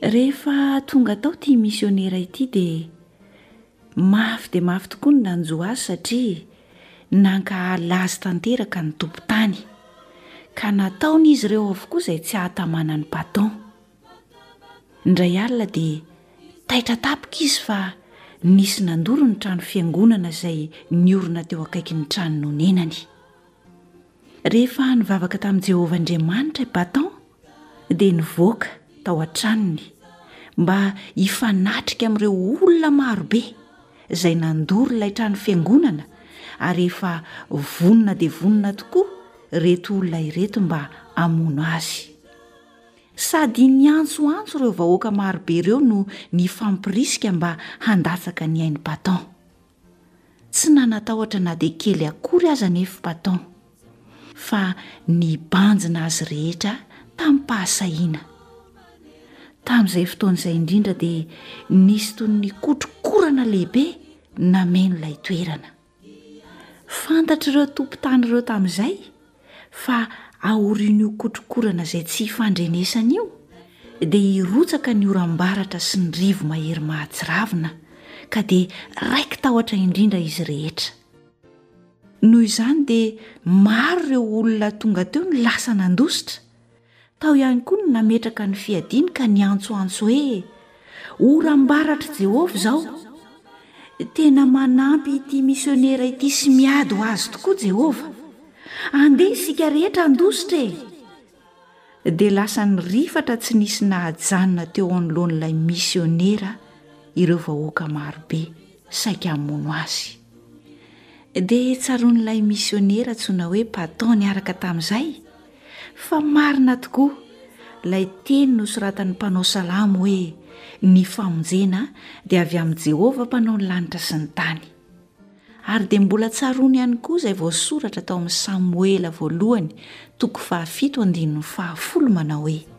Rehefa tonga tao ity misionera ity dia mafy dia mafy tokoa ny nanjo azy satria nankahala azy tanteraka ny tompon-tany, ka nataon'izy ireo avokoa izay tsy hahatamanan'i Patton. Indray alina dia taitra tampoka izy fa nisy nandoro ny trano fiangonana izay niorina teo akaikin'ny trano nonenany. Rehefa nivavaka tamin'i Jehovah Andriamanitra i Batan, dia nivoaka tao an-tranony mba hifanatrika amin'ireo olona maro be izay nandoro ilay trano fiangonana, ary efa vonona dia vonona tokoa ireto olona ireto mba hamono azy. Sady niantsoantso ireo vahoaka maro be ireo no nifampirisika mba handatsaka ny ain'i Batan. Tsy nanatahotra na dia kely akory aza anefa i Patton, fa nibanjina azy rehetra tamim-pahasahiana. Tamin'izay fotoana izay indrindra dia nisy toy ny kotrokorana lehibe nameno ilay toerana. Fantatr'ireo tompon-tany ireo tamin'izay, fa aorian'io kotrokorana izay tsy ifandrenesana io dia hirotsaka ny oram-baratra sy ny rivo mahery mahatsiravina ka dia raiki-tahotra indrindra izy rehetra. Noho izany dia maro ireo olona tonga teo no lasa nandositra Tao ihany koa no nametraka ny fiadiany ka niantsoantso hoe, Oram-baratr'i Jehovah izao! Tena manampy ity misionera ity sy miady ho azy tokoa Jehovah! Andeha isika rehetra handositra e! Dia lasa nirifatra tsy nisy nahajanona teo anoloan'ilay misionera ireo vahoaka maro be saika hamono azy. Dia tsaroan'ilay misionera antsoina hoe Patton niaraka tamin'izay Fa marina tokoa ilay teny nosoratan'ny mpanao salamo hoe, Ny famonjena dia avy amin'i Jehovah mpanao ny lanitra sy ny tany. Ary dia mbola tsaroany ihany koa izay voasoratra tao amin'ny Samoela voalohany toko fahafito andininy fahafolo manao hoe,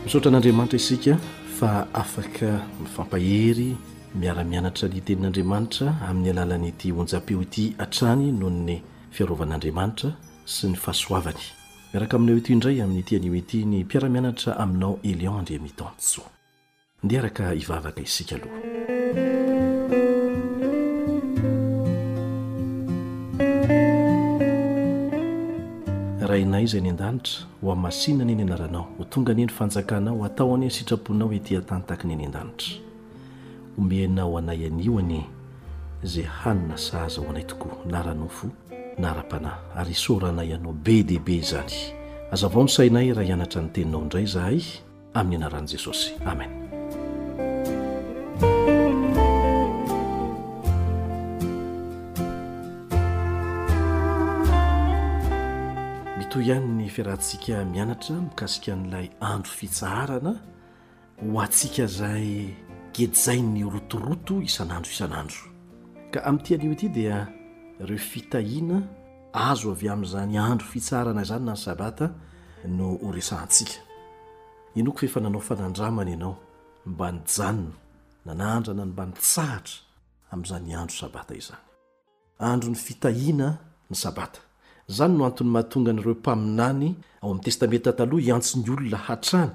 Misaotra an'Andriamanitra isika fa afaka mifampahery, miara-mianatra ny Tenin'Andriamanitra amin'ny alalan'ity onjam-peo ity hatrany noho ny fiarovan'Andriamanitra sy ny fahasoavany. Miaraka aminao eto indray amin'ity anio ity ny mpiara-mianatra aminao Elion Andriamitanjo. Ndeha araka hivavaka isika aloha. Rainay izay any an-danitra. Ho hamasina anie ny anaranao, ho tonga anie ny fanjakanao, hatao anie ny sitraponao ety an-tany tahaka ny any an-danitra. Omenao anay anio anie izay hanina sahaza ho anay tokoa, na ara-nofo, na ara-panahy, ary isaoranay anao be dia be izany. Azavao ny sainay raha hianatra ny teninao indray izahay. amin'ny anaran'i Jesosy. Amen. Mitohy ihany ny fiarahantsika mianatra mikasika an'ilay andro fitsaharana ho antsika izay gejain'ny rotoroto isan'andro isan'andro. Ka amin'ity anio ity dia ireo fitahiana Azo avy amin'izany andro fitsaharana izany na ny Sabata no horesahantsika. Inoako fa efa nanao fanandramana ianao mba nijanona nanandrana ny mba nitsahatra amin'izany andro Sabata izany. Andron'ny fitahiana ny Sabata. Izany no antony mahatonga an'ireo mpaminany ao amin'ny Testamenta Taloha hiantso ny olona hatrany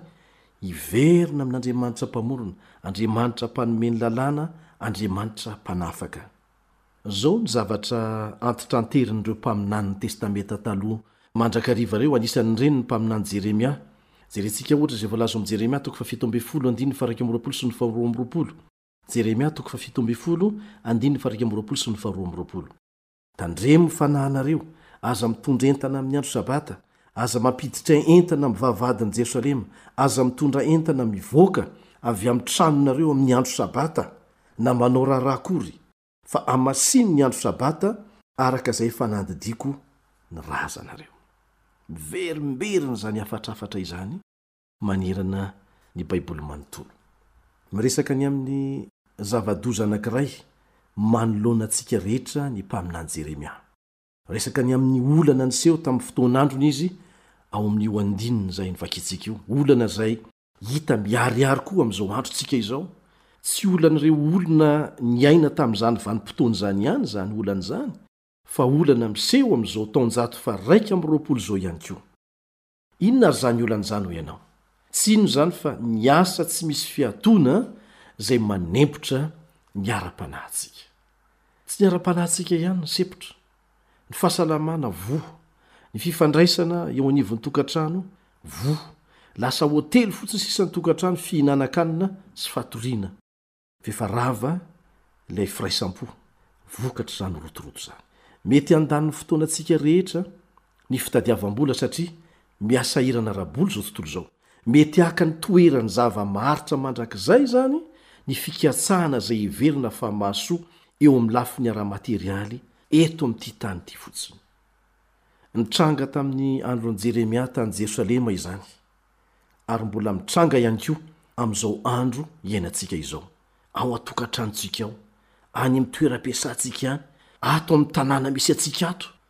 hiverina amin'Andriamanitra Mpamorona, Andriamanitra mpanome ny lalàna, Andriamanitra mpanafaka. Izao no zavatra antitranterin'ireo mpaminanin'ny Testamenta Taloha mandrakariva ireo, anisan'ireny ny mpaminany Jeremia. Jerentsika, ohatra, izay voalaza ao amin'ny Jeremia toko fahafito ambin'ny folo, andininy faha-iraika amby roapolo sy ny faharoa amby roapolo. Jeremia toko fahafito ambin'ny folo, andininy faha-iraika amby roapolo sy ny faharoa amby roapolo. Tandremo ny fanahinareo, aza mitondra entana amin'ny andro Sabata, aza mampiditra entana amin'ny vavahadin'i Jerosalema, aza mitondra entana mivoaka avy amin'ny tranonareo amin'ny andro Sabata, na manao raharaha akory, fa amasino ny andro Sabata araka izay efa nandidiako ny razanareo. Miverimberina izany hafatrafatra izany manerana ny Baiboly manontolo. Miresaka ny amin'ny zava-doza anankiray manoloana antsika rehetra ny mpaminany Jeremia. Miresaka ny amin'ny olana niseho tamin'ny fotoan'androny izy ao amin'io andininy izay novakintsika io, olana izay Hita miharihary koa amin'izao androntsika izao, tsy olan'ireo olona niaina tamin'izany vanim-potoana izany ihany izany olana izany, fa olana miseho amin'izao taonjato faharaika amby roapolo izao ihany koa. Inona ary izany olana izany, hoy ianao? Tsy inona izany fa ny asa tsy misy fiatoana izay manempotra ny ara-panahintsika. Tsy ny ara-panahintsika ihany no sempotra, Ny fahasalamana, voa. Ny fifandraisana eo anivon'ny tokantrano, voa. Lasa hotely fotsiny sisa ny tokantrano, fihinanan-kanina sy fatoriana. Fa efa rava ilay firaisam-po vokatr'izany rotoroto izany. Mety handany ny fotoanantsika rehetra ny fitadiavam-bola satria Miasa eran' ara-bola izao tontolo izao. Mety haka ny toeran'ny zava-maharitra mandrakizay izany ny fikatsahana izay heverina fa mahasoa eo amin'ny lafiny ara-materialy eto amin'ity tany ity fotsiny. Nitranga tamin'ny andron'i Jeremia tany Jerosalema izany, ary mbola mitranga ihany koa amin'izao andro iainantsika izao, ao an-tokantranontsika ao, any amin'ny toeram-piasantsika any, ato amin'ny tanàna misy antsika ato,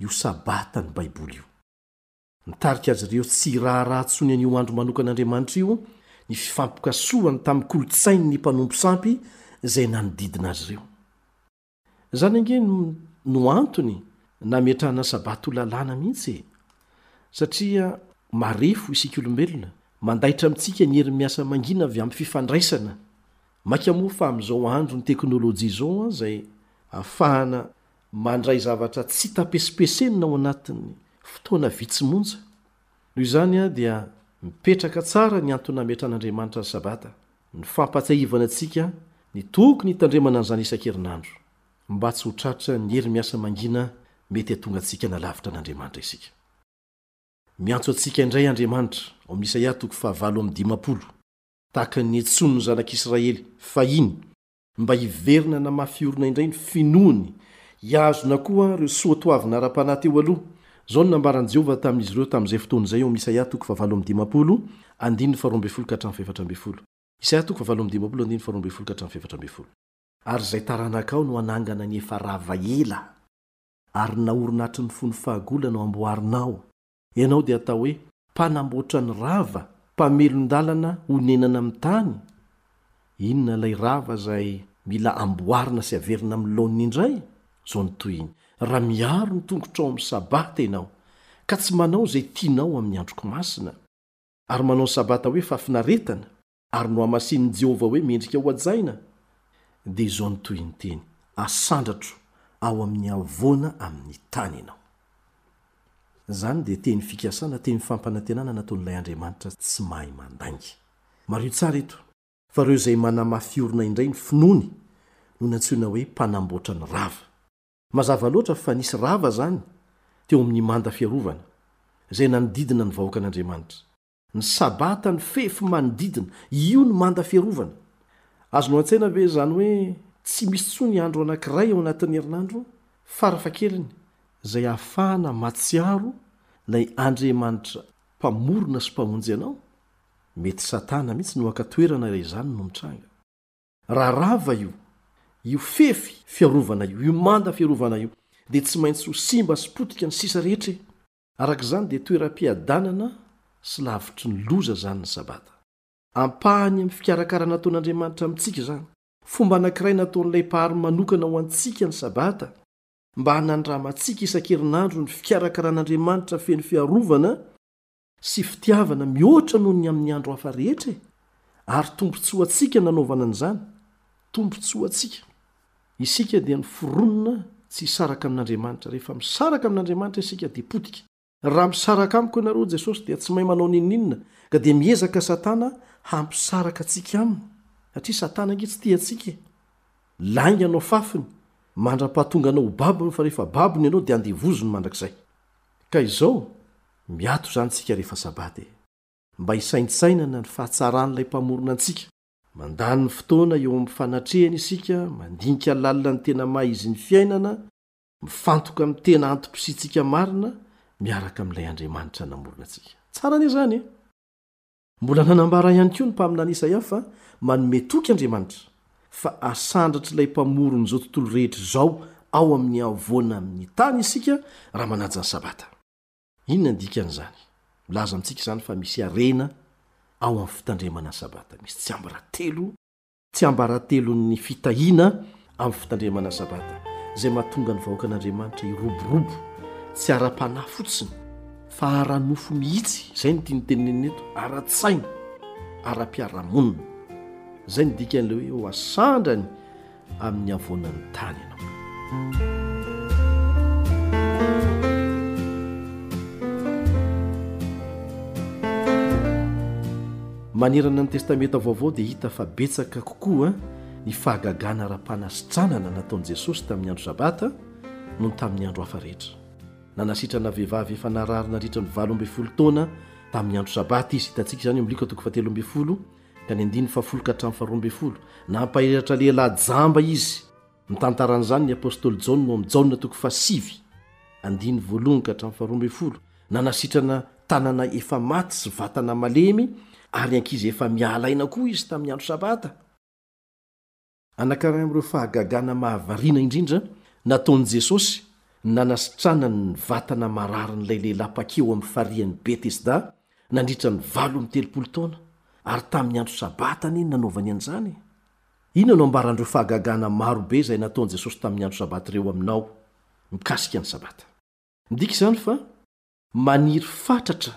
io Sabata ny Baiboly io. Nitarika azy ireo tsy hiraharaha intsony an'io andro manokan'Andriamanitra io ny fifampikasohany tamin'ny kolontsain'ny mpanompo sampy izay nanodidina azy ireo. Izany ange no antony nametrahana Sabata ho lalàna mihitsy e! Satria marefo isika olombelona, mandaitra amintsika ny herin'ny asa mangina avy amin'ny fifandraisana. Mainka moa fa amin'izao andron'ny teknolojia izao aza e, ahafahana Mandray zavatra tsy hita pesimpesenina ao anatin'ny fotoana vitsy monja. Noho izany dia mipetraka tsara ny antony nametran'Andriamanitra ny Sabata, ny fampahatsiahivana antsika ny tokony hitandremana an'izany isan-kerinandro, mba tsy ho tratran'ny hery miasa mangina mety hahatonga antsika hanalavitra an'Andriamanitra isika. Miantso antsika indray Andriamanitra, ao amin'ny Isaia toko fahavalo amby dimampolo, tahaka ny nitsonin'ny zanak'Israely fahiny, mba hiverina hanamafy orina indray ny finoany, hihazona koa ireo soatoavina ara-panahy teo aloha. Izao no nambaran'i Jehovah tamin'izy ireo tamin'izay fotoana izay, ao amin'ny Isaia toko fahavalo amby dimampolo, andininy faharoa ambin'ny folo ka hatramin'ny fahefatra ambin'ny folo. Isaia toko fahavalo amby dimampolo, andininy faharoa ambin'ny folo ka hatramin'ny fahefatra ambin'ny folo. Ary izay taranakao no hanangana ny efa rava ela, ary ny naorina hatry ny fony fahagola no hamboarinao. Ianao dia atao hoe mpanamboatra ny rava, mpamelon-dalana honenana amin'ny tany? Inona ilay rava izay mila amboarina sy averina amin'ny laoniny indray? Izao no tohiny, Raha miaro ny tongotrao amin'ny Sabata ianao, ka tsy manao izay tianao amin'ny androko masina, ary manao ny Sabata hoe fahafinaretana, ary nohamasinin'i Jehovah hoe mendrika hohajaina, dia izao no tohinteny, Asandratro ao amin'ny havoana amin'ny tany ianao. Izany dia teny fikasana, teny fampanantenana nataon'ilay Andriamanitra tsy mahay mandainga. Mariho tsara eto, fa ireo izay manamafy orina indray ny finoany no nantsoina hoe mpanamboatra ny rava. Mazava loatra fa nisy rava izany teo amin'ny manda fiarovana, izay nanodidina ny vahoakan'Andriamanitra. Ny Sabata, ny fefy manodidina, io no manda fiarovana. Azonao an-tsaina ve izany hoe tsy misy intsony andro anankiray ao anatin'ny herinandro, farafahakeliny, izay ahafahana mahatsiaro ilay Andriamanitra Mpamorona sy Mpamonjy anao? Mety Satana mihitsy no haka toerana raha izany no mitranga. Raha rava io, io fefy fiarovana io, io manda fiarovana io, dia tsy maintsy ho simba sy potika ny sisa rehetra e! Araka izany dia toeram-piadanana sy lavitry ny loza izany ny Sabata. Ampahany amin'ny fikarakarana nataon'Andriamanitra amintsika izany. Fomba anankiray nataon'ilay Mpahary manokana ho antsika ny Sabata mba hanandramantsika isan-kerinandro ny fikarakaran'Andriamanitra feno fiarovana sy fitiavana mihoatra noho ny amin'ny andro hafa rehetra e! Ary tombontsoantsika nanaovana an'izany. Tombontsoantsika. Isika dia niforonina tsy hisaraka amin'Andriamanitra. Rehefa misaraka amin'Andriamanitra isika dia potika. Raha misaraka amiko ianareo, Jesosy dia tsy mahay manao n'inon'inona ka dia miezaka Satana hampisaraka antsika aminy, satria Satana ange tsy tia antsika e! Lainga anao fafiny, mandra-pahatonga anao ho babony fa rehefa babony ianao dia andevoziny mandrakizay. Ka izao, miato izany isika rehefa Sabata e! Mba hisaintsainana ny fahatsaran'ilay Mpamorona antsika. Mandany fotoana eo amin'ny fanatrehany isika, mandinika lalina ny tena maha izy ny fiainana, mifantoka amin'ny tena antom-pisiantsika marina miaraka amin'ilay Andriamanitra namorona antsika. Tsara anie izany e! Mbola nanambara ihany koa ny mpaminany Isaia fa manome toky Andriamanitra fa asandratr'ilay Mpamoron'izao tontolo rehetra izao ao amin'ny havoana amin'ny tany isika raha manaja ny Sabata. Inona ny dikan'izany? Milaza amintsika izany fa misy harena ao amin'ny fitandremana ny Sabata. Misy tsiambaratelo, tsiambaratelon'ny fitahiana amin'ny fitandremana ny Sabata, izay mahatonga ny vahoakan'Andriamanitra hiroborobo, tsy ara-panahy fotsiny, fa ara-nofo mihitsy, izay no tiany hotenenena eto, ara-tsaina, ara-piarahamonina. Izay no dikan'ilay hoe ho asandrany amin'ny havoanan'ny tany ianao. Manerana ny Testamenta Vaovao dia hita fa betsaka kokoa ny fahagagana ara-panasitranana nataon'i Jesosy tamin'ny andro Sabata noho ny tamin'ny andro hafa rehetra. Nanasitrana vehivavy efa narary nandritra ny valo ambin'ny folo taona tamin'ny andro Sabata Izy, hitantsika izany eo amin'ny Lioka toko fahatelo ambin'ny folo ka ny andininy fahafolo ka hatramin'ny faharoa ambin'ny folo, Nampahiratra lehilahy jamba izy. Mitantara an'izany ny apostoly Jaona ao amin'ny Jaona toko fahasivy, andininy voalohany ka hatramin'ny faharoa ambin'ny folo, Nanasitrana tanana efa maty sy vatana malemy ary ankizy efa miaha-alaina koa izy tamin'ny andro Sabata. Anankiray amin'ireo fahagagana mahavariana indrindra nataon'i Jesosy ny nanasitranany ny vatana mararin'ilay lehilahy mpakeo amin'ny farihin'i Betesda nandritra ny valo amby telopolo taona, ary tamin'ny andro Sabata anie no nanaovany an'izany. Inona no ambaran'ireo fahagagana maro be izay nataon'i Jesosy tamin'ny andro Sabata ireo aminao mikasika ny Sabata? Midika izany fa Maniry fatratra,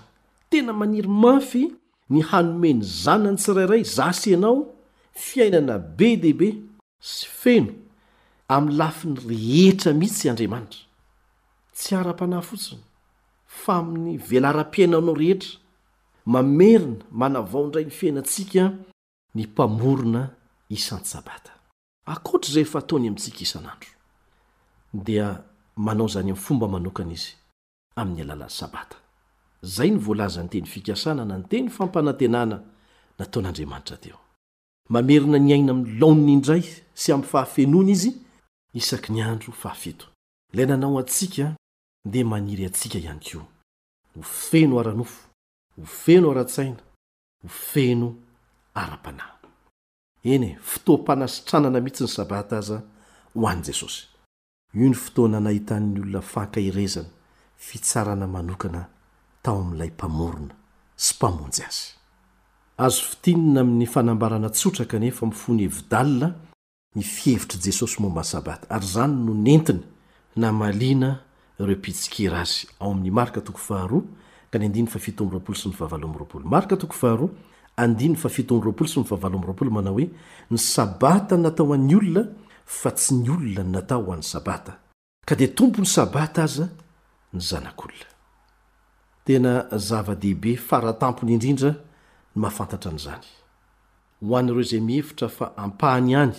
tena maniry mafy ny hanome ny zanany tsirairay, za sy ianao, fiainana be dia be sy feno amin'ny lafiny rehetra mihitsy Andriamanitra. Tsy ara-panahy fotsiny, fa amin'ny velaram-piainanao rehetra. Mamerina, manavao indray ny fiainantsika ny Mpamorona isan-tsabata. Ankoatra izay efa ataony amintsika isan'andro, dia manao izany amin'ny fomba manokana Izy. amin'ny alalan'ny Sabata. Izay no voalazan'ny teny fikasana na ny teny fampanantenana nataon'Andriamanitra teo. Mamerina ny aina amin'ny laoniny indray sy amin'ny fahafenoany Izy isaky ny andro fahafito. Ilay nanao antsika dia maniry antsika ihany koa ho feno ara-nofo, ho feno ara-tsaina, ho feno ara-panahy. Eny e, fotoam-panasitranana mihitsy ny Sabata aza ho an'i Jesosy. Io ny fotoana nahitan'ny olona fahankaherezana fitsarana manokana tao amin'ilay Mpamorona sy Mpamonjy azy. Azo fintinina amin'ny fanambarana tsotra kanefa mifono hevi-dalina ny fihevitr'i Jesosy momba ny Sabata, ary izany no nentiny namaliana ireo mpitsikera azy, ao amin'ny Marka toko faharoa ka ny andininy fahafito amby roapolo sy ny fahavalo amby roapolo. Marka toko faharoa Andininy fahafito amby roapolo sy ny fahavalo amby roapolo manao hoe, Ny Sabata natao ho an'ny olona, fa tsy ny olona no natao ho an'ny Sabata. Ka dia tompon'ny Sabata aza ny Zanak'olona. Tena zava-dehibe faratampony indrindra ny mahafantatra an'izany. Ho an'ireo izay mihevitra fa ampahany ihany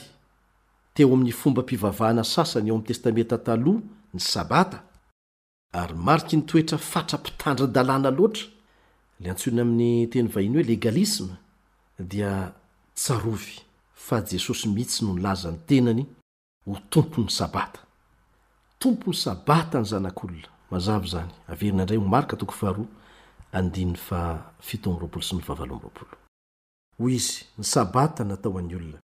teo amin'ny fombam-pivavahana sasany ao amin'ny Testamenta Taloha ny Sabata, Ary mariky ny toetra fatra mpitandra-dalàna loatra, ilay antsoina amin'ny teny vahiny hoe legalisme, dia tsarovy fa Jesosy mihitsy no nilaza ny tenany ho Tompon'ny Sabata. Tompon'ny Sabata ny Zanak'olona. Mazava izany. Averina indray ho Marka toko faharoa, andininy fahafito amby roapolo sy ny fahavalo amby roapolo. Hoy izy, Ny Sabata natao ho an'ny olona.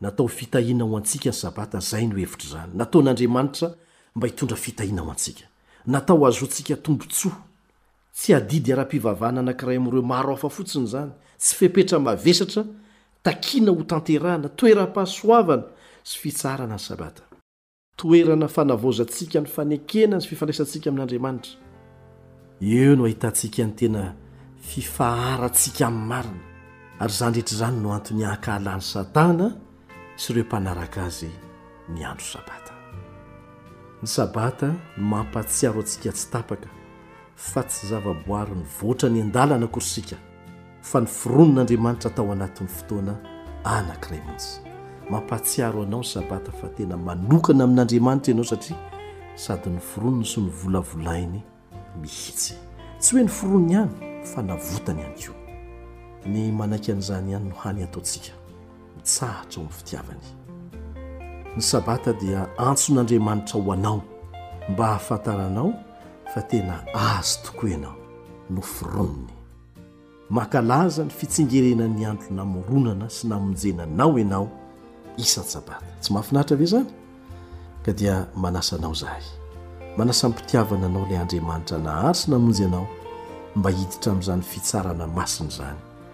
Natao fitahiana ho antsika ny Sabata, izay no hevitr'izany. Nataon'Andriamanitra mba hitondra fitahiana ho antsika. Natao hahazoantsika tombontsoa. Tsy adidy ara-pivavahana anankiray amin'ireo maro hafa fotsiny izany, tsy fepetra mavesatra takiana hotanterahana, toeram-pahasoavana sy fitsaharana ny Sabata. Toerana fanavaozantsika ny fanekena ny fifandraisantsika amin'Andriamanitra. Eo no ahitantsika ny tena fifaharantsika amin'ny marina, ary izany rehetra izany no antony ahankahalan'i Satana sy ireo mpanaraka azy ny andro Sabata. Ny Sabata no mampahatsiaro antsika tsy tapaka fa tsy zavaboary nivoatra niandalana akory isika. fa noforonin'Andriamanitra tao anatin'ny fotoana anankiray mihitsy. Mampahatsiaro anao ny Sabata fa tena manokana amin'Andriamanitra ianao satria sady noforoniny sy novolavolainy mihitsy. Tsy hoe noforoniny ihany fa navotany ihany koa. Ny manaiky an'izany ihany no hany ataontsika, mitsahatra ao amin'ny fitiavany. Ny Sabata dia antson'Andriamanitra ho anao mba hahafantaranao fa tena azy tokoa ianao no foroniny. Mankalaza ny fitsingerenan'ny andro namoronana sy namonjena anao ianao isan-tsabata. Tsy mahafinaritra ve izany? Ka dia manasa anao izahay, manasa am-pitiavana anao ilay Andriamanitra nahary sy namonjy anao mba hiditra amin'izany fitsarana masina izany.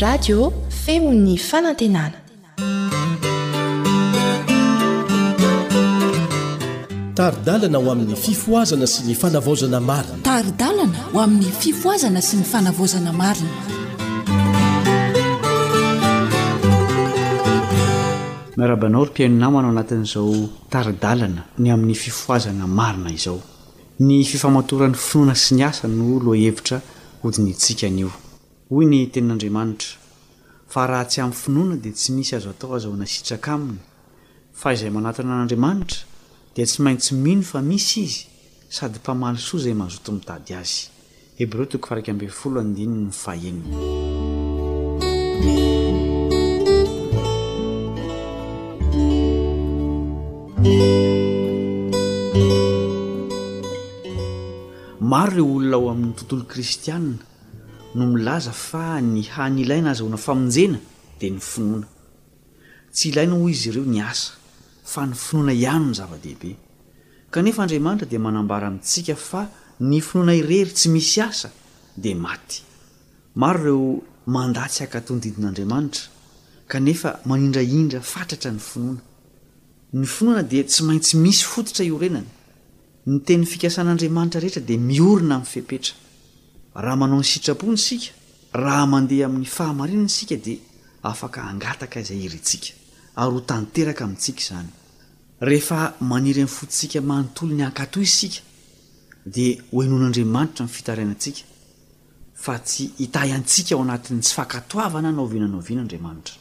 Radio feon'ny fanantenana. Tari-dalana ho amin'ny fifohazana sy ny fanavaozana marina. Tari-dalana ho amin'ny fifohazana sy ny fanavaozana marina. Miarabanao ry mpihaino namana ao anatin'izao tari-dalana ny amin'ny fifohazana marina izao. Ny fifamatoran'ny finoana sy ny asa no lohahevitra hodinihintsika anio. Hoy ny Tenin'Andriamanitra, Fa raha tsy amin'ny finoana dia tsy misy azo atao aza ho nasitraka aminy. Fa izay manatona an'Andriamanitra dia tsy maintsy mino fa misy Izy sady mpamaly soa izay mazoto mitady Azy. Hebreo toko faha iraika ambin'ny folo andininy faha enina. Maro ireo olona ao amin'ny tontolo kristiana no milaza fa ny hany ilaina azahoana famonjena dia ny finoana. Tsy ilaina hoy izy ireo ny asa, fa ny finoana ihany no zava-dehibe. Kanefa Andriamanitra dia manambara amintsika fa ny finoana irery tsy misy asa dia maty. Maro ireo mandà tsy haka tondidin'Andriamanitra, kanefa manindrahindra fatratra ny finoana. Ny finoana dia tsy maintsy misy fototra iorenany. Ny teny fikasan'Andriamanitra rehetra dia miorina amin'ny fepetra. Raha manao ny sitrapony isika, raha mandeha amin'ny fahamarinana isika dia afaka hangataka izay irintsika, ary ho tanteraka amintsika izany. Rehefa maniry amin'ny fontsika manontolo ny hankatò isika, dia hohenoin'Andriamanitra ny fitarainantsika, fa tsy hitahy antsika ao anatin'ny tsy fankatoavana na oviana na oviana Andriamanitra.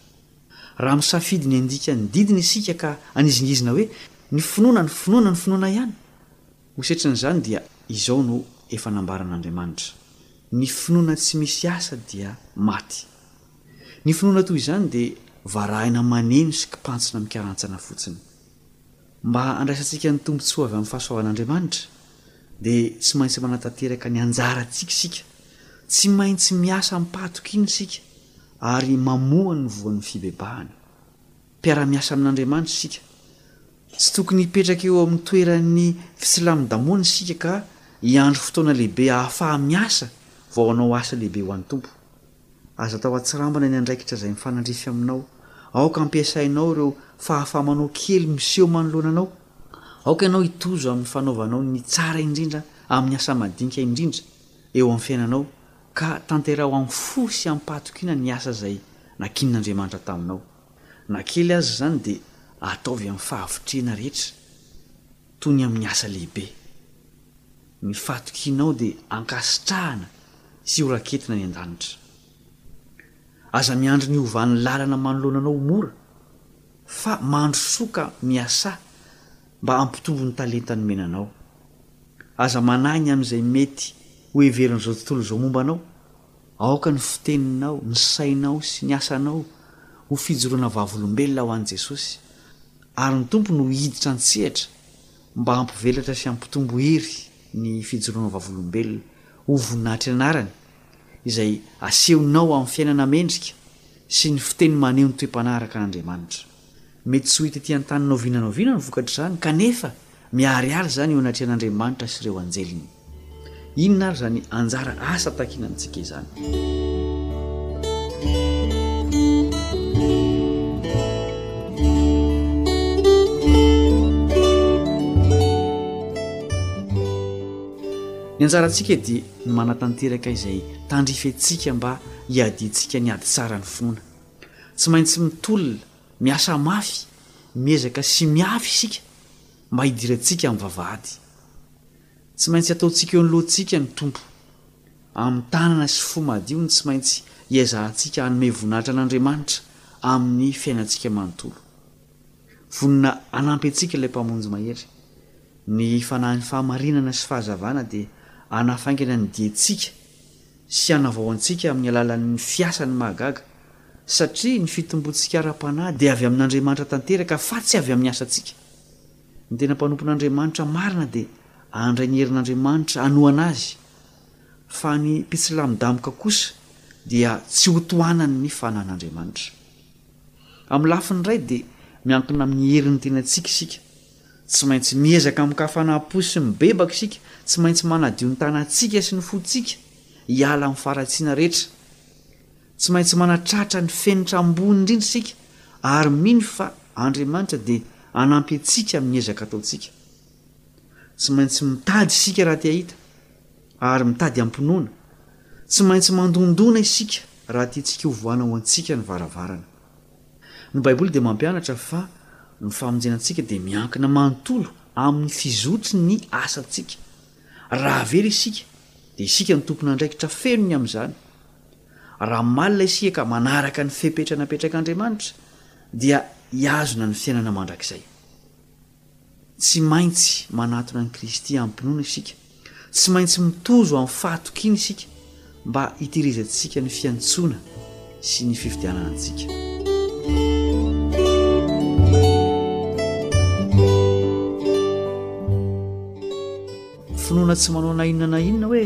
Raha misafidy ny handika ny didiny isika ka hanizingizina hoe, Ny finoana, ny finoana, ny finoana ihany! Ho setrin'izany dia izao no efa nambaran'Andriamanitra, Ny finoana tsy misy asa dia maty. Ny finoana toy izany dia varahina maneno sy kipantsina mikarantsana fotsiny. Mba handraisantsika ny tombontsoa avy amin'ny fahasoavan'Andriamanitra, dia tsy maintsy manatanteraka ny anjarantsika isika, tsy maintsy miasa amim-pahatokiana isika ary mamoha ny voan'ny fibebahana. Mpiara-miasa amin'Andriamanitra isika. Tsy tokony hipetraka eo amin'ny toeran'ny fitsilamin-damony isika ka hiandry fotoana lehibe ahafaha-miasa vao hanao asa lehibe ho an'ny Tompo. Aza atao atsirambina ny andraikitra izay mifanandrify aminao. Aoka ampiasainao ireo fahafaha-manao kely miseho manoloana anao. Aoka ianao hitozo amin'ny fanaovanao ny tsara indrindra amin'ny asa madinika indrindra eo amin'ny fiainanao, ka tanteraho amin'ny fo sy amim-pahatokiana ny asa izay nakinin'Andriamanitra taminao. Na kely aza izany, dia ataovy amin'ny fahavitrihana rehetra, toy ny amin'ny asa lehibe. Ny fahatokianao dia ankasitrahana sy ho raketina any an-danitra. Aza miandry ny hovan'ny lalana manoloana anao ho mora, fa mandrosoa ka miasà mba hampitombo ny talenta nomena anao. Aza manahy ny amin'izay mety hoheverin'izao tontolo izao momba anao. Aoka ny fiteninao, ny sainao sy ny asanao ho fijoroana vavolombelona ho an'i Jesosy, ary ny Tompo no hiditra an-tsehatra Mba hampivelatra sy hampitombo hery ny fijoroanao vavolombelona, ho voninahitry ny anarany, izay asehonao amin'ny fiainana mendrika sy ny fiteny maneho ny toe-panahy araka an'Andriamanitra. Mety tsy ho hita ety an-taninao vinanaovina ny vokatr'izany, kanefa miharihary izany eo anatrehan'Andriamanitra sy ireo anjeliny. Inona ary izany anjara asa takiana amintsika izany? Ny anjarantsika dia ny manatanteraka izay tandrifentsika mba hiadiantsika ny ady tsaran'ny finoana. Tsy maintsy mitolona, miasa mafy, miezaka sy miafy isika mba hidirantsika amin'ny vavahady. Tsy maintsy ataontsika eo anoloantsika ny Tompo. Amin'ny tanana sy fo madio no tsy maintsy iezahantsika hanome voninahitra an'Andriamanitra amin'ny fiainantsika manontolo. Vonona hanampy antsika ilay Mpamonjy mahery. Ny Fanahin'ny fahamarinana sy fahazavana dia hanafaingana ny diantsika sy hanavao antsika amin'ny alalan'ny fiasany mahagaga, satria ny fitomboantsika ara-panahy dia avy amin'Andriamanitra tanteraka fa tsy avy amin'ny asantsika. Ny tena mpanompon'Andriamanitra marina dia handray ny herin'Andriamanitra hanohana azy, fa ny mpitsilamin-damoka kosa dia tsy hotohanan'ny fanan'Andriamanitra. Amin'ny lafiny iray dia miankina amin'ny herin'ny tenantsika isika, tsy maintsy miezaka amin'ny kafanam-po sy mibebaka isika, tsy maintsy manadio ny tanantsika sy ny fontsika hiala amin'ny faharatsiana rehetra. Tsy maintsy manatratra ny fenitra ambony indrindra isika ary mino fa Andriamanitra dia hanampy antsika amin'ny ezaka ataontsika. Tsy maintsy mitady isika raha te hahita, ary mitady am-pinoana. Tsy maintsy mandondona isika raha tiantsika hovohana ho antsika ny varavarana. Ny Baiboly dia mampianatra fa ny famonjena antsika dia miankina manontolo amin'ny fizotry ny asantsika. Raha very isika, dia isika no tompon'andraikitra feno ny amin'izany. Raha malina isika ka manaraka ny fepetra napetrak'Andriamanitra, dia hihazona ny fiainana mandrakizay. Tsy maintsy manatona an'i Kristy am-pinoana isika, tsy maintsy mitozo amin'ny fahatokiana isika mba hitehirizantsika ny fiantsoana sy ny fifidianana antsika. Finoana tsy manao na inona na inona hoe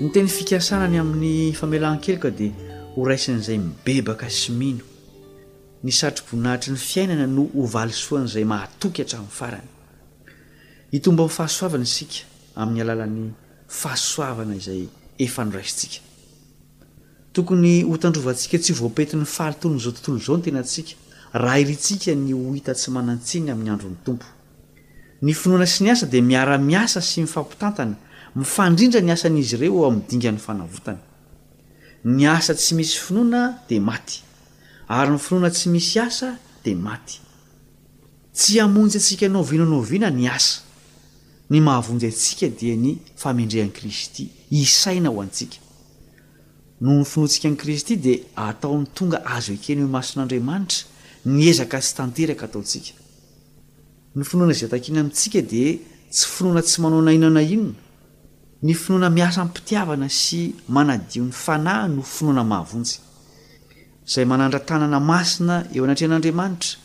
Ny teny fikasana ny amin'ny famelan-keloka dia ho raisin'izay mibebaka sy mino. Ny satroboninahitry ny fiainana no ho valisoan'izay mahatoky hatramin'ny farany. Hitombo amin'ny fahasoavana isika amin'ny alalan'ny fahasoavana izay efa noraisintsika. Tokony ho tandrovantsika tsy ho voapentin'ny fahalotoan'izao tontolo izao ny tenantsika, raha irintsika ny ho hita tsy manan-tsiny amin'ny andron'ny Tompo. Ny finoana sy ny asa dia miara-miasa sy mifampitantana, mifandrindra ny asan'izy ireo eo amin'ny dingan'ny fanavotana. Ny asa tsy misy finoana dia maty, ary ny finoana tsy misy asa dia maty. Tsy hamonjy antsika noviana noviana ny asa. Ny mahavonjy antsika dia ny famendrehan'i Kristy hisaina ho antsika. Noho ny finoantsika an'i Kristy dia ataony tonga azo ekena eo imason'Andriamanitra ny ezaka tsy tanteraka ataontsika. Ny finoana izay takiana amintsika dia tsy finoana tsy manao na inona na inona. Ny finoana miasa am-pitiavana sy manadio ny fanahy no finoana mahavonjy. Izay manandra tanana masina eo anatrehan'Andriamanitra,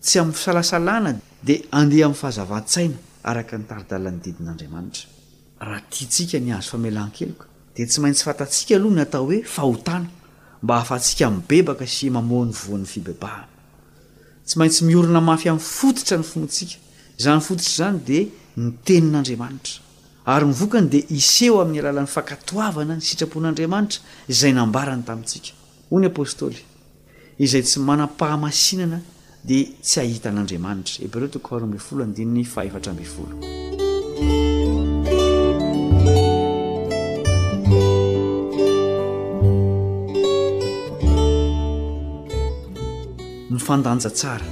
tsy amin'ny fisalasalana, dia handeha amin'ny fahazavan-tsaina araka ny tari-dalan'ny didin'Andriamanitra. Raha tiantsika ny hahazo famelan-keloka, dia tsy maintsy fantatsika aloha ny atao hoe fahotana, mba ahafahantsika mibebaka sy mamoa ny voan'ny fibebahana. Tsy maintsy miorina mafy amin'ny fototra ny finoantsika. Izany fototra izany dia ny Tenin'Andriamanitra. Ary ny vokany dia hiseho amin'ny alalan'ny fankatoavana ny sitrapon'Andriamanitra izay nambarany tamintsika. Hoy ny apostoly, Izay tsy manam-pahamasinana dia tsy hahita an'Andriamanitra. Hebreo toko faharoa ambin'ny folo andininy fahefatra ambin'ny folo. Mifandanja tsara.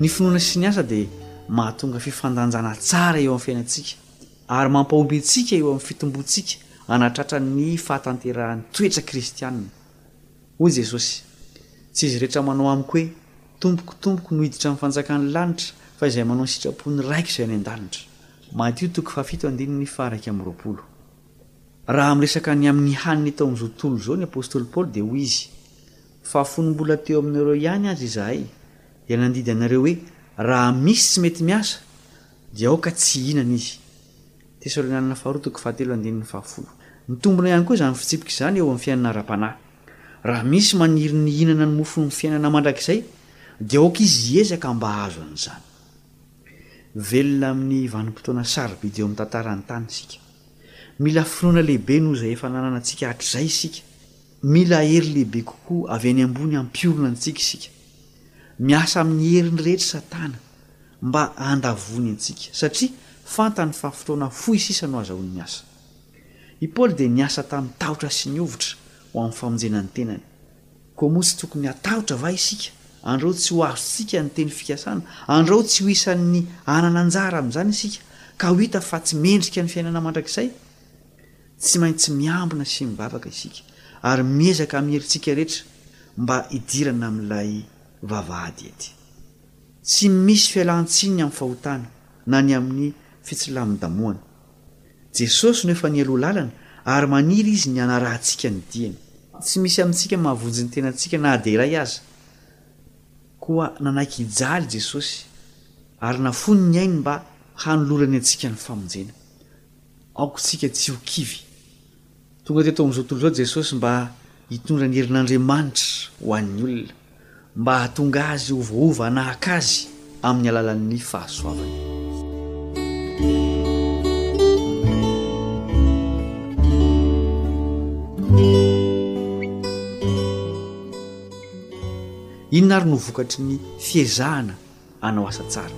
Ny finoana sy ny asa dia mahatonga fifandanjana tsara eo amin'ny fiainantsika. ary mampahomby antsika eo amin'ny fitomboantsika hanatratra ny fahatanterahan'ny toetra kristianina. Hoy Jesosy, Tsy izy rehetra manao amiko hoe, 'Tompoko, Tompoko' no hiditra amin'ny fanjakan'ny lanitra, fa izay manao ny sitrapon'ny Raiko izay any an-danitra. Matio toko fahafito andininy faha-iraika amby roapolo. Raha miresaka ny amin'ny haniny tao amin'izao tontolo izao ny apostoly Paoly dia hoy izy, Fa fony mbola teo aminareo ihany aza izahay dia nandidy anareo hoe, Raha misy tsy mety miasa, Dia aoka tsy hihinana izy. Tesalonianina Faharoa toko fahatelo andininy fahafolo. Mitombina ihany koa izany fitsipika izany eo amin'ny fiainana ara-panahy. Raha misy maniry ny hihinana ny mofon'ny fiainana mandrakizay, dia aoka izy hiezaka mba hahazo an'izany. Velona amin'ny vanim-potoana sarobidy eo amin'ny tantaran'ny tany isika. Mila finoana lehibe noho izay efa nananantsika hatrizay isika. Mila hery lehibe kokoa avy any ambony hampiorina antsika isika. Miasa amin'ny heriny rehetra Satana mba handavoany antsika, satria fantany fa fotoana fohy sisa no azahoany miasa. I Paoly dia niasa tamin-tahotra sy nihovitra ho amin'ny famonjena ny tenany. Koa moa tsy tokony hatahotra va isika? Andrao tsy ho azontsika ny teny fikasana. Andrao tsy ho isan'ny hanana anjara amin'izany isika, ka ho hita fa tsy mendrika ny fiainana mandrakizay. Tsy maintsy miambina sy mivavaka isika ary miezaka amin'ny herintsika rehetra mba hidirana amin'ilay vavahady ety. Tsy misy fialan-tsiny ny amin'ny fahotana na ny amin'ny fitsilamin-damohana. Jesosy no efa nialoha lalana ary maniry Izy ny hanarahantsika ny diany. Tsy misy amintsika mahavonjy ny tenantsika na dia iray aza. Koa nanaiky hijaly Jesosy ary nafoiny ny ainy mba hanolorany antsika ny famonjena. Aoka isika tsy ho kivy. Tonga teto amin'izao tontolo izao Jesosy mba hitondra ny herin'Andriamanitra ho an'ny olona, mba hahatonga azy hiovaova hanahaka Azy amin'ny alalan'ny fahasoavany. Inona àry no vokatry ny fiezahana hanao asa tsara.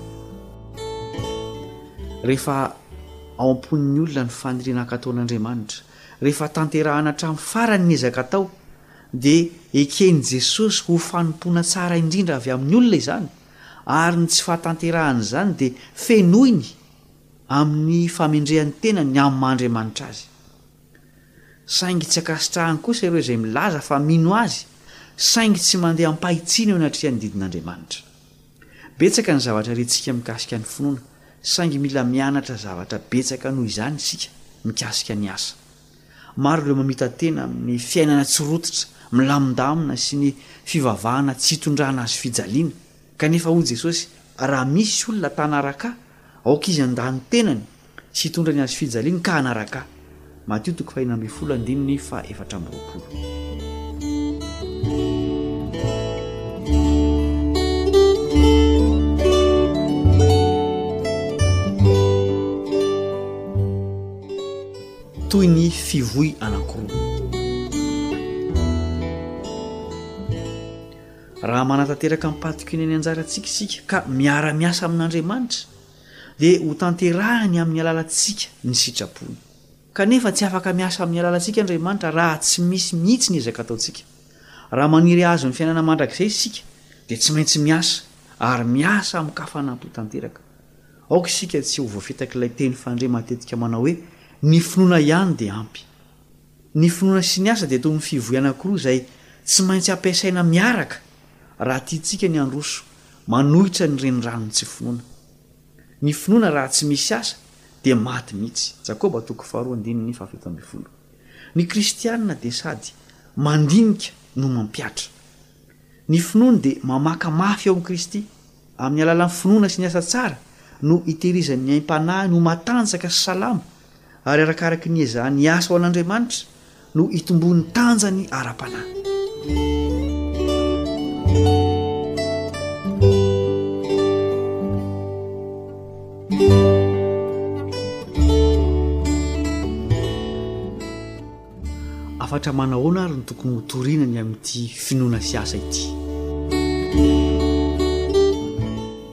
Rehefa ao am-pon'ny olona ny faniriana hankatoan'Andriamanitra, rehefa tanterahana hatramin'ny farany ny ezaka atao, dia eken'i Jesosy ho fanompoana tsara indrindra avy amin'ny olona izany, ary ny tsy fahatanterahan'izany dia fenoiny amin'ny famendrehany tena ny amin'ny maha Andriamanitra Azy. Saingy tsy ankasitrahany kosa ireo izay milaza fa mino Azy saingy tsy mandeha am-pahitsiana eo anatrehan'ny didin'Andriamanitra. Betsaka ny zavatra rentsika mikasika ny finoana, saingy mila mianatra zavatra betsaka noho izany isika mikasika ny asa. Maro ireo mamita-tena amin'ny fiainana tsy rototra, milamindamina sy ny fivavahana tsy itondrana azy fijaliana. Kanefa hoy Jesosy, Raha misy olona tana-raka, aoka izy handà ny tenany Tsy hitondra ny hazofijaliany ka hanaraka ahy. Matio toko fahenina ambin'ny folo andininy fahaefatra amby roapolo. toy ny fivoy anankiroa. Raha manatanteraka am-pahatokiana ny anjarantsika isika ka miara-miasa amin'Andriamanitra, dia hotanterahiny amin'ny alalantsika ny sitrapony. Kanefa tsy afaka miasa amin'ny alalantsika Andriamanitra raha tsy misy mihitsy ny ezaka ataontsika. Raha maniry hahazo ny fiainana mandrakizay isika, dia tsy maintsy miasa, ary miasa amin-kafanampo tanteraka. Aoka isika tsy ho voafetak'ilay teny fandre matetika manao hoe, Ny finoana ihany dia ampy. Ny finoana sy ny asa dia toy ny fivoy anankiroa izay tsy maintsy ampiasaina miaraka raha tiantsika ny handroso manohitra ny reniranon'ny tsy finoana. Ny finoana raha tsy misy asa dia maty mihitsy, Jakoba toko faharoa andininy fahafito ambin'ny folo. Ny kristiana dia sady mandinika no mampihatra. Ny finoany dia mamaka mafy ao amin'i Kristy. Amin'ny alalan'ny finoana sy ny asa tsara no itehirizan'ny aim-panahiny ho matanjaka sy salama, ary arakaraky ny ezahany hiasa ho an'Andriamanitra no hitomboan'ny tanjany ara-panahy. Hafatra manahoana ary no tokony hotorina ny amin'ity finoana sy asa ity?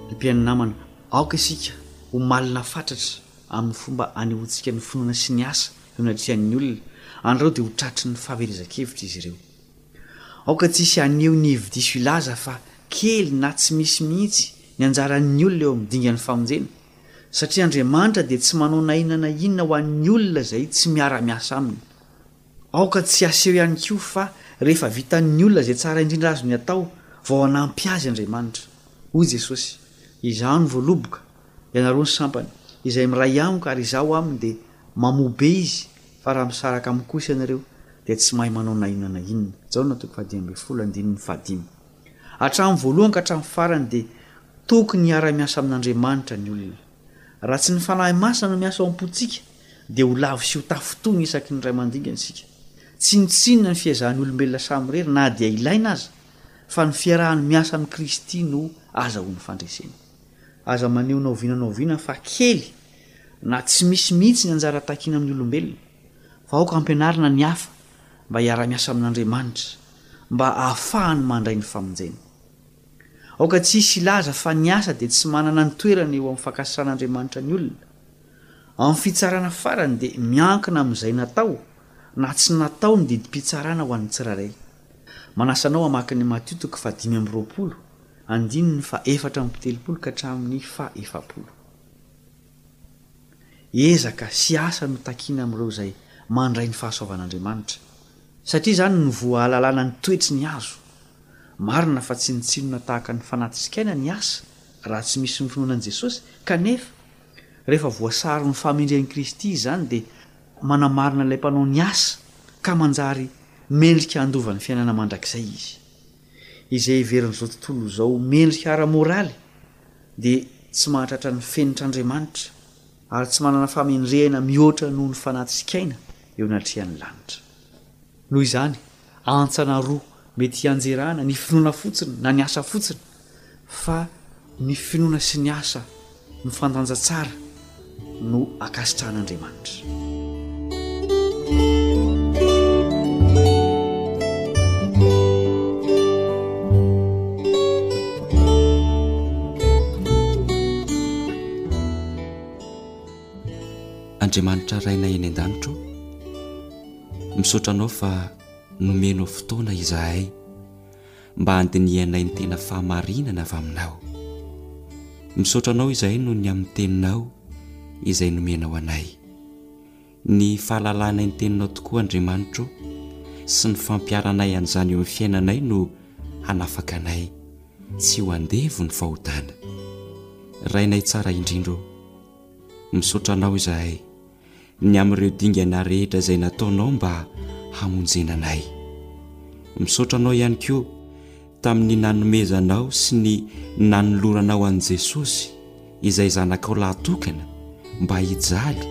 Ry mpihaino namana, aoka isika ho malina fatratra amin'ny fomba anehoantsika ny finoana sy ny asa eo anatrehan'ny olona, andrao dia ho tratry ny fahaverezan-kevitra izy ireo. Aoka tsy hisy haneho ny hevi-diso hilaza fa kely na tsy misy mihitsy ny anjaran'ny olona eo amin'ny dingan'ny famonjena. satria Andriamanitra dia tsy manao na inona na inona ho an'ny olona izay tsy miara-miasa Aminy. Aoka tsy haseho ihany koa fa rehefa vitan'ny olona izay tsara indrindra azony atao vao hanampy azy Andriamanitra. Hoy Jesosy, Izaho no voaloboka, ianareo ny sampana. Izay miray Amiko ary Izaho aminy dia mamoa be izy, fa raha misaraka Amiko kosa ianareo, dia tsy mahay manao na inona na inona. Jaona toko fahadimy ambin'ny folo, andininy fahadimy. Hatramin'ny voalohany ka hatramin'ny farany dia tokony hiara-miasa amin'Andriamanitra ny olona. Raha tsy ny Fanahy Masina no miasa ao am-pontsika dia ho lavo sy ho tafintohina isaky ny iray mandingana isika. Tsinontsinona ny fiezahan'ny olombelona samirery na dia ilaina aza fa ny fiarahany miasa amin'i Kristy no azahoany fandresena. Aza maneho na oviana na oviana fa kely na tsy misy mihitsy ny anjara takiana amin'ny olombelona fa aoka hampianarina ny hafa mba hiara-miasa amin'Andriamanitra mba ahafahany mandray ny famonjena. Aoka tsy hisy hilaza fa ny asa dia tsy manana ny toerany eo amin'ny fankasitrahan'Andriamanitra ny olona. Amin'ny fitsarana farany dia miankina amin'izay natao na tsy natao ny didim-pitsarana ho an'ny tsirairay. Manasa anao hamaky ny Matio toko fahadimy amby roapolo, andininy faha efatra amby telopolo ka hatramin'ny faha efapolo. Ezaka sy asa no takiana amin'ireo izay mandray ny fahasoavan'Andriamanitra, satria izany no voahalalana ny toetry ny hazo. Marina fa tsinontsinona tahaka ny fanatitsik'aina ny asa raha tsy misy ny finoana an'i Jesosy, kanefa, rehefa voasaron'ny famindren'i Kristy izany dia manamarina ilay mpanao ny asa ka manjary mendrika handova ny fiainana mandrakizay izy. Izay heverin'izao tontolo izao mendrika ara-moraly, dia tsy mahatratra ny fenitr'Andriamanitra ary tsy manana famendrehana mihoatra noho ny fanahy tsy kaina eo anatrehan'ny lanitra. Noho izany, antsana roa mety hianjerana, ny finoana fotsiny na ny asa fotsiny, fa ny finoana sy ny asa mifandanja tsara. no ankasitrahan'Andriamanitra. Andriamanitra Rainay eny an-danitra ô, misaotra Anao fa nomenao fotoana izahay. mba handinihanay ny tena fahamarinana avy Aminao. Misaotra Anao izahay noho ny amin'ny Teninao izay nomenao anay. Ny fahalalanay ny Teninao tokoa, Andriamanitra o, sy ny fampiharanay an'izany eo amin'ny fiainanay no hanafaka anay tsy ho andevon'ny fahotana. Rainay tsara indrindra o, misaotra Anao izahay. ny amin'ireo dingana rehetra izay nataonao mba hamonjena anay. Misaotra anao ihany koa tamin'ny nanomezanao sy ny nanoloranao an'i Jesosy izay zanakao lahatokana mba hijaly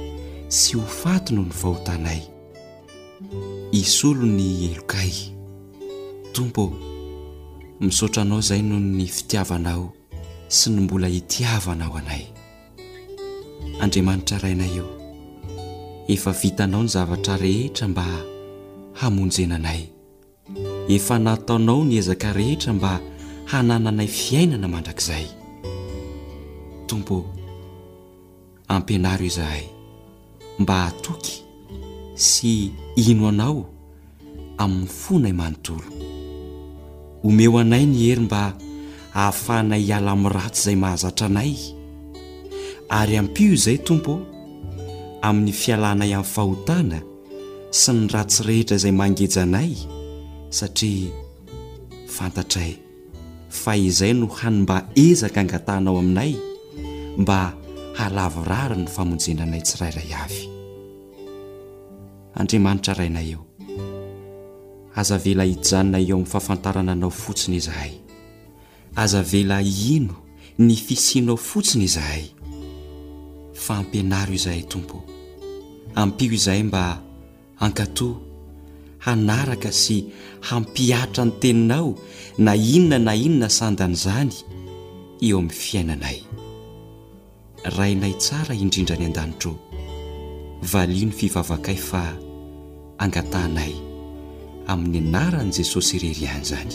sy ho faty noho ny fahotanay. Hisolo ny helokay. Tompo ô, misaotra anao izay noho ny fitiavanao sy ny mbola hitiavanao anay. Andriamanitra Rainay ô, efa vitanao ny zavatra rehetra mba hamonjena anay. Efa nataonao ny ezaka rehetra mba hanananay fiainana mandrakizay. Tompo ô. Ampianaro izahay mba hatoky sy hino Anao amin'ny fonay manontolo. Omeo anay ny hery mba hahafahanay hiala amin'ny ratsy izay mahazatra anay, ary ampio izay, Tompo ô, amin'ny fialanay amin'ny fahotana sy ny ratsy rehetra izay mangeja anay, satria fantatray. fa izay no hany mba ezaka angatahanao aminay mba halavorary ny famonjena anay tsirairay avy. Andriamanitra Rainay ô, aza avela hijanona eo amin'ny fahafantarana Anao fotsiny izahay, aza avela hino ny fisianao fotsiny izahay, fa ampianaro izahay Tompo ô, ampio izahay mba Hankatò, hanaraka sy hampihatra ny Teninao na inona na inona sandan'izany eo amin'ny fiainanay. Rainay tsara indrindra any an-danitra ô, valiho ny fivavakay fa angatahanay amin'ny anaran'i Jesosy irery ihany izany.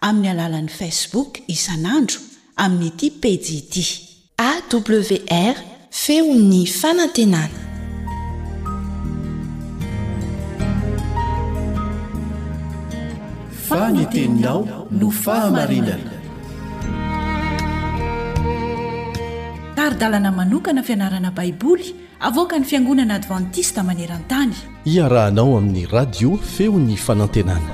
amin'ny alalan'ny Facebook isan'andro amin'ity pejy ity. AWR, Feon'ny fanantenana. Fa ny teninao no fahamarinana. Tari-dalana manokana fianarana Baiboly Avoakan'ny Fiangonana Advantista maneran-tany. Iarahanao amin'ny Radio Feon'ny Fanantenana.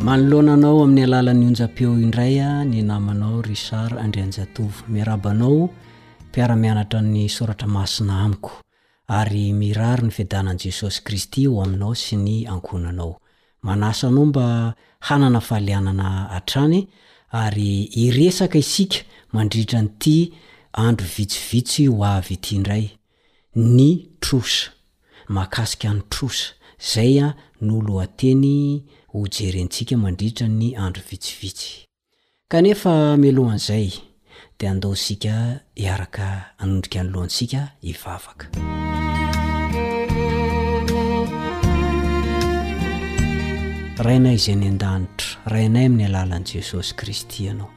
Manoloana anao amin'ny alalan'ny onjam-peo indray ny namanao Richard Andrianjatovo. Miaraba anao mpiara-mianatra ny soratra masina amiko. Ary mirary ny fiadanan'i Jesosy Kristy ho aminao sy ny ankohonanao. Manasa anao mba hanana fahalianana hatrany ary hiresaka isika mandritra an'ity andro vitsivitsy ho avy ity indray, ny trosa, mahakasika ny trosa, izay no lohateny hojerentsika mandritra ny andro vitsivitsy. Kanefa mialohan'izay dia andao isika hiaraka hanondrika ny lohantsika hivavaka. Rainay izay any an-danitra, Rainay amin'ny alalan'i Jesosy Kristy ianao.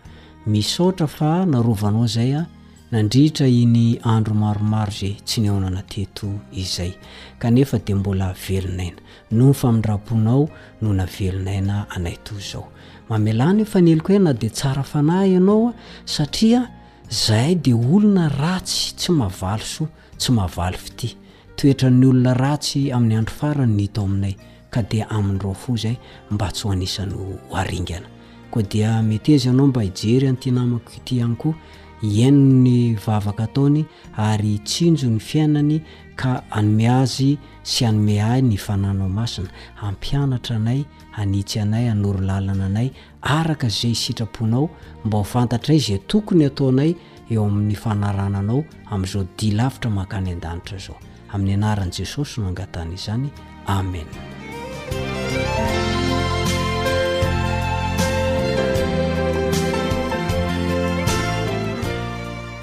Misaotra fa narovanao izay aho. Nandritra iny andro maromaro izay tsy nihaonana teto izay, kanefa dia mbola velon'aina. Noho ny famindram-ponao no navelon'aina anay toy izao. Mamelà ny faneliko ahy na dia tsara fanahy ianao, satria izahay dia olona ratsy tsy mahavaly soa. Tsy mahavaly fitia. Toetran'ny olona ratsy amin'ny andro farany no hita ao aminay, ka dia aminy rao fo izay mba tsy ho anisan'ny ho haringana. Koa dia meteza ianao mba hijery an'ity namako ity ihany koa, hihaino ny vavaka ataony ary hitsinjo ny fiainany ka hanome azy sy hanome ahy ny Fananao Masina, hampianatra anay, hanitsy anay, hanoro lalana anay, araka izay sitraponao mba ho fantatray izay tokony ataonay eo amin'ny fanarananao amin'izao dia lavitra mankany an-danitra izao amin'ny anaran'i jesosy no angatana izany amen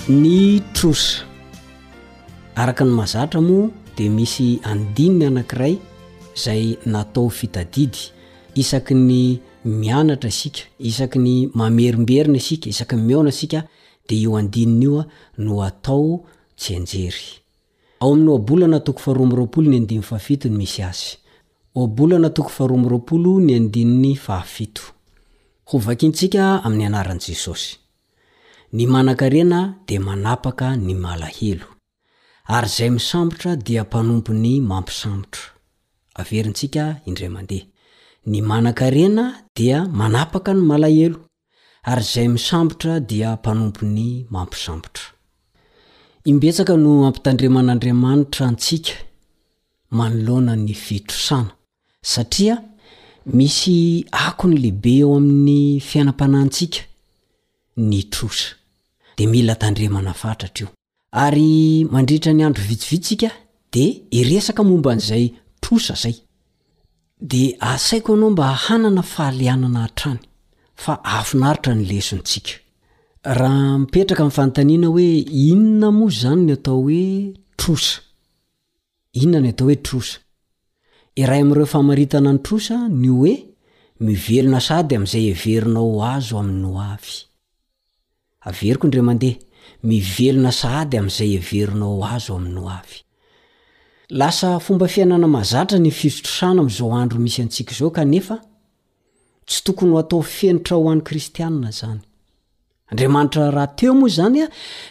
ny trosa araka ny mazatra moa dia misy andininy anankiray izay natao fitadidy isaky ny mianatra isika, isaky ny mamerimberina isika, isaky ny mihaona isika, dia io andininy io no atao tsianjery. Ao amin'ny Ohabolana toko faharoa amby roapolo ny andininy fahafito no misy azy. Ohabolana toko faharoa amby roapolo ny andininy fahafito. Hovakintsika amin'ny anaran'i Jesosy. Ny manankarena dia manapaka ny malahelo. Ary izay misambotra dia mpanompo ny mampisambotra. Averintsika indray mandeha. Ny manan-karena dia manapaka ny malahelo, ary izay misambotra dia mpanompo ny mampisambotra. Imbetsaka no ampitandreman'Andriamanitra antsika manoloana ny fitrosana, satria misy akony lehibe eo amin'ny fiainam-panahintsika ny trosa. Dia mila tandremana fatratra io. Ary mandritra ny andro vitsivitsy tsika de hiresaka momba an'izay trosa zay. De asaiko anao mba hanana fahalianana hatrany fa ahafinaritra ny lesontsika. Raha mipetraka ny fanontaniana hoe inona moa zany ny atao hoe trosa? Inona ny atao hoe trosa? Iray amin'ireo famaritana ny trosa ny hoe mivelona sahady amin'izay heverinao ho azo amin'ny hoavy. Averiko indray mandeha, mivelona sahady amin'izay heverinao ho azo amin'ny hoavy. Lasa fomba fiainana mahazatra ny fisotrosana amin'izao andro misy antsika izao kanefa tsy tokony ho atao fenitra ho an'ny kristiana izany. Andriamanitra rahateo moa izany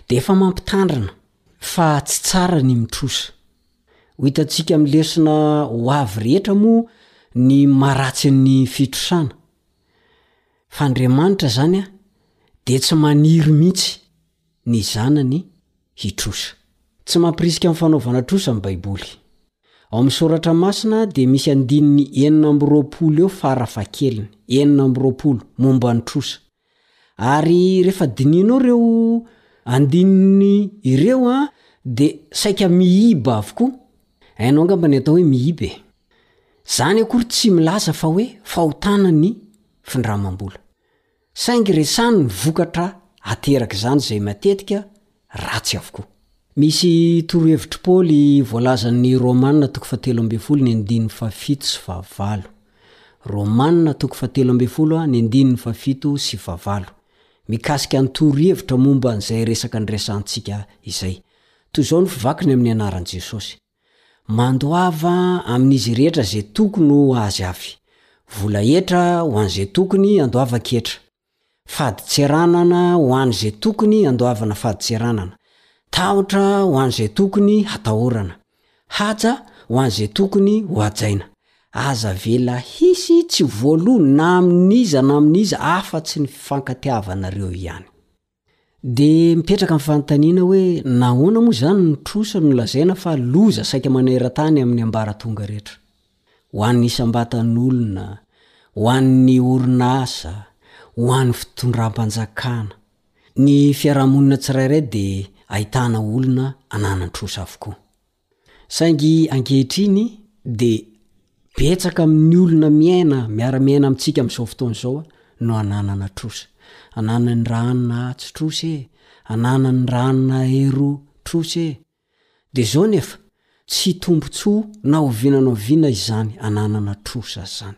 dia efa mampitandrina fa tsy tsara ny mitrosa. Ho hitantsika amin'ny lesona ho avy rehetra moa ny maharatsin'ny fitrosana. Fa Andriamanitra izany dia tsy maniry mihitsy ny zanany hitrosa. Tsy mampirisika amin'ny fanaovana trosa ny Baiboly. Ao amin'ny Soratra Masina dia misy andininy enina amby roapolo eo fara fahakeliny, enina amby roapolo, momba ny trosa. Ary rehefa dinihinao ireo andininy ireo an, dia saika mihiba avokoa. Hainao angamba ny atao hoe mihiba e! Izany akory tsy milaza fa hoe fahotana ny findramam-bola. Saingy resano ny vokatra aterak'izany izay matetika ratsy avokoa. Misy torohevitr'i Paoly voalazan'ny Romana toko fahatelo ambin'ny folo ny andininy fahafito sy fahavalo. Romana toko fahatelo ambin'ny folo a ny andininy fahafito sy fahavalo. Mikasika ny torohevitra momba an'izay resaka niresahantsika izay. Toy izao no fivakiny amin'ny anaran'i Jesosy. Mandoava amin'izy rehetra izay tokony ho azy avy. Vola hetra ho an'izay tokony handoavan-ketra. Fadintseranana ho an' izay tokony handoavana fadintseranana. Tahotra ho an' izay tokony hatahorana. Haja ho an' izay tokony hohajaina. Aza avela hisy tsy voaloa na amin' iza na amin' iza afa-tsy ny fifankatiavanareo ihany. Dia mipetraka ny fanontaniana hoe nahoana moa izany ny trosa no lazaina fa loza saika maneran-tany amin'ny ambaratonga rehetra? Ho an'ny isam-batan'olona, ho an'ny orinasa, ho an'ny fitondram-panjakana. Ny fiarahamonina tsirairay dia ahitana olona ananan-trosa avokoa. Saingy ankehitriny dia betsaka amin'ny olona miaina miara-miaina amintsika amin'izao fotoana izao no ananana trosa. Ananany ranona atsy trosa e! Ananany ranona eroa trosa e! Dia izao nefa, tsy tombontsoa na oviana na oviana izany ananana trosa izany.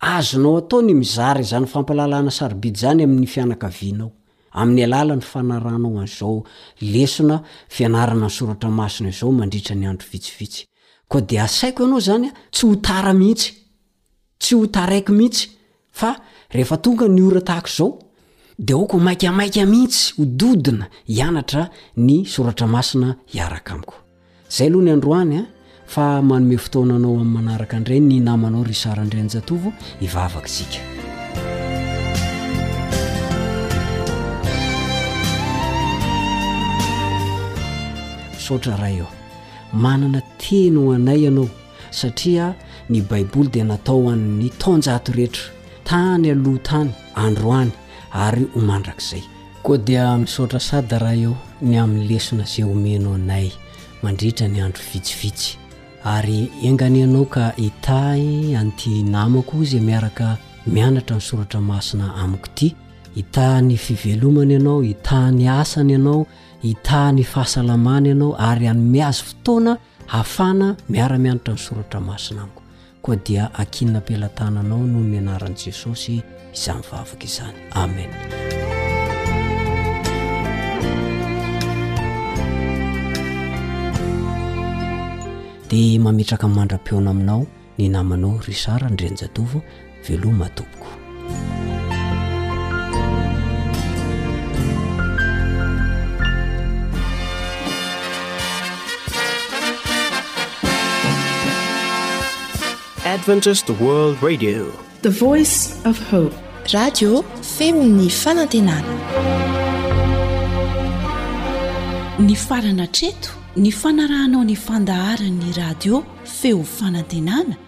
Azonao atao ny mizara izany fampahalalana sarobidy izany amin' ny fianakavianao, amin' ny alalan' ny fanaranao an' izao lesona fianarana ny soratra masina izao mandritra ny andro vitsivitsy. Koa dia asaiko ianao izany tsy ho tara mihitsy, tsy ho taraiky mihitsy, fa rehefa tonga ny ora tahaka izao, dia aoka maikamaika mihitsy ho dodona hianatra ny soratra masina hiaraka amiko. Zay aloha ny androany a, fa manome fotoana anao amin'ny manaraka indray ny namanao Richard Andrianjatovo hivavaka isika. Misaotra Ray ô. Manana teny ho anay ianao satria ny Baiboly dia natao ho an'ny taonjato rehetra, tany aloha tany, androany ary ho mandrakizay. Koa dia misaotra Sad Raha eo ny amin'ny lesona izay omeno anay mandritra ny andro vitsivitsy ary enga anie ianao ka hitahy an'ity namako izay miaraka mianatra ny soratra masina amiko ity hitahy ny fivelomany ianao hitahy ny asany ianao hitahy ny fahasalamany ianao ary hanome azy fotoana hafana miara-mianatra ny soratra masina amiko Koa dia ankinina am-pelatananao noho ny anaran'i Jesosy izany vavaka izany. Amen. dia mametraka mandra-pihaona aminao ny namanao Richard Andrianjatovo veloma tompoko Adventist World Radio, the voice of hope. Radio Femin'ny Fanantenana. Ny farana treto, ny fanarahanao ny fandaharan'ny radio Feo Fanantenana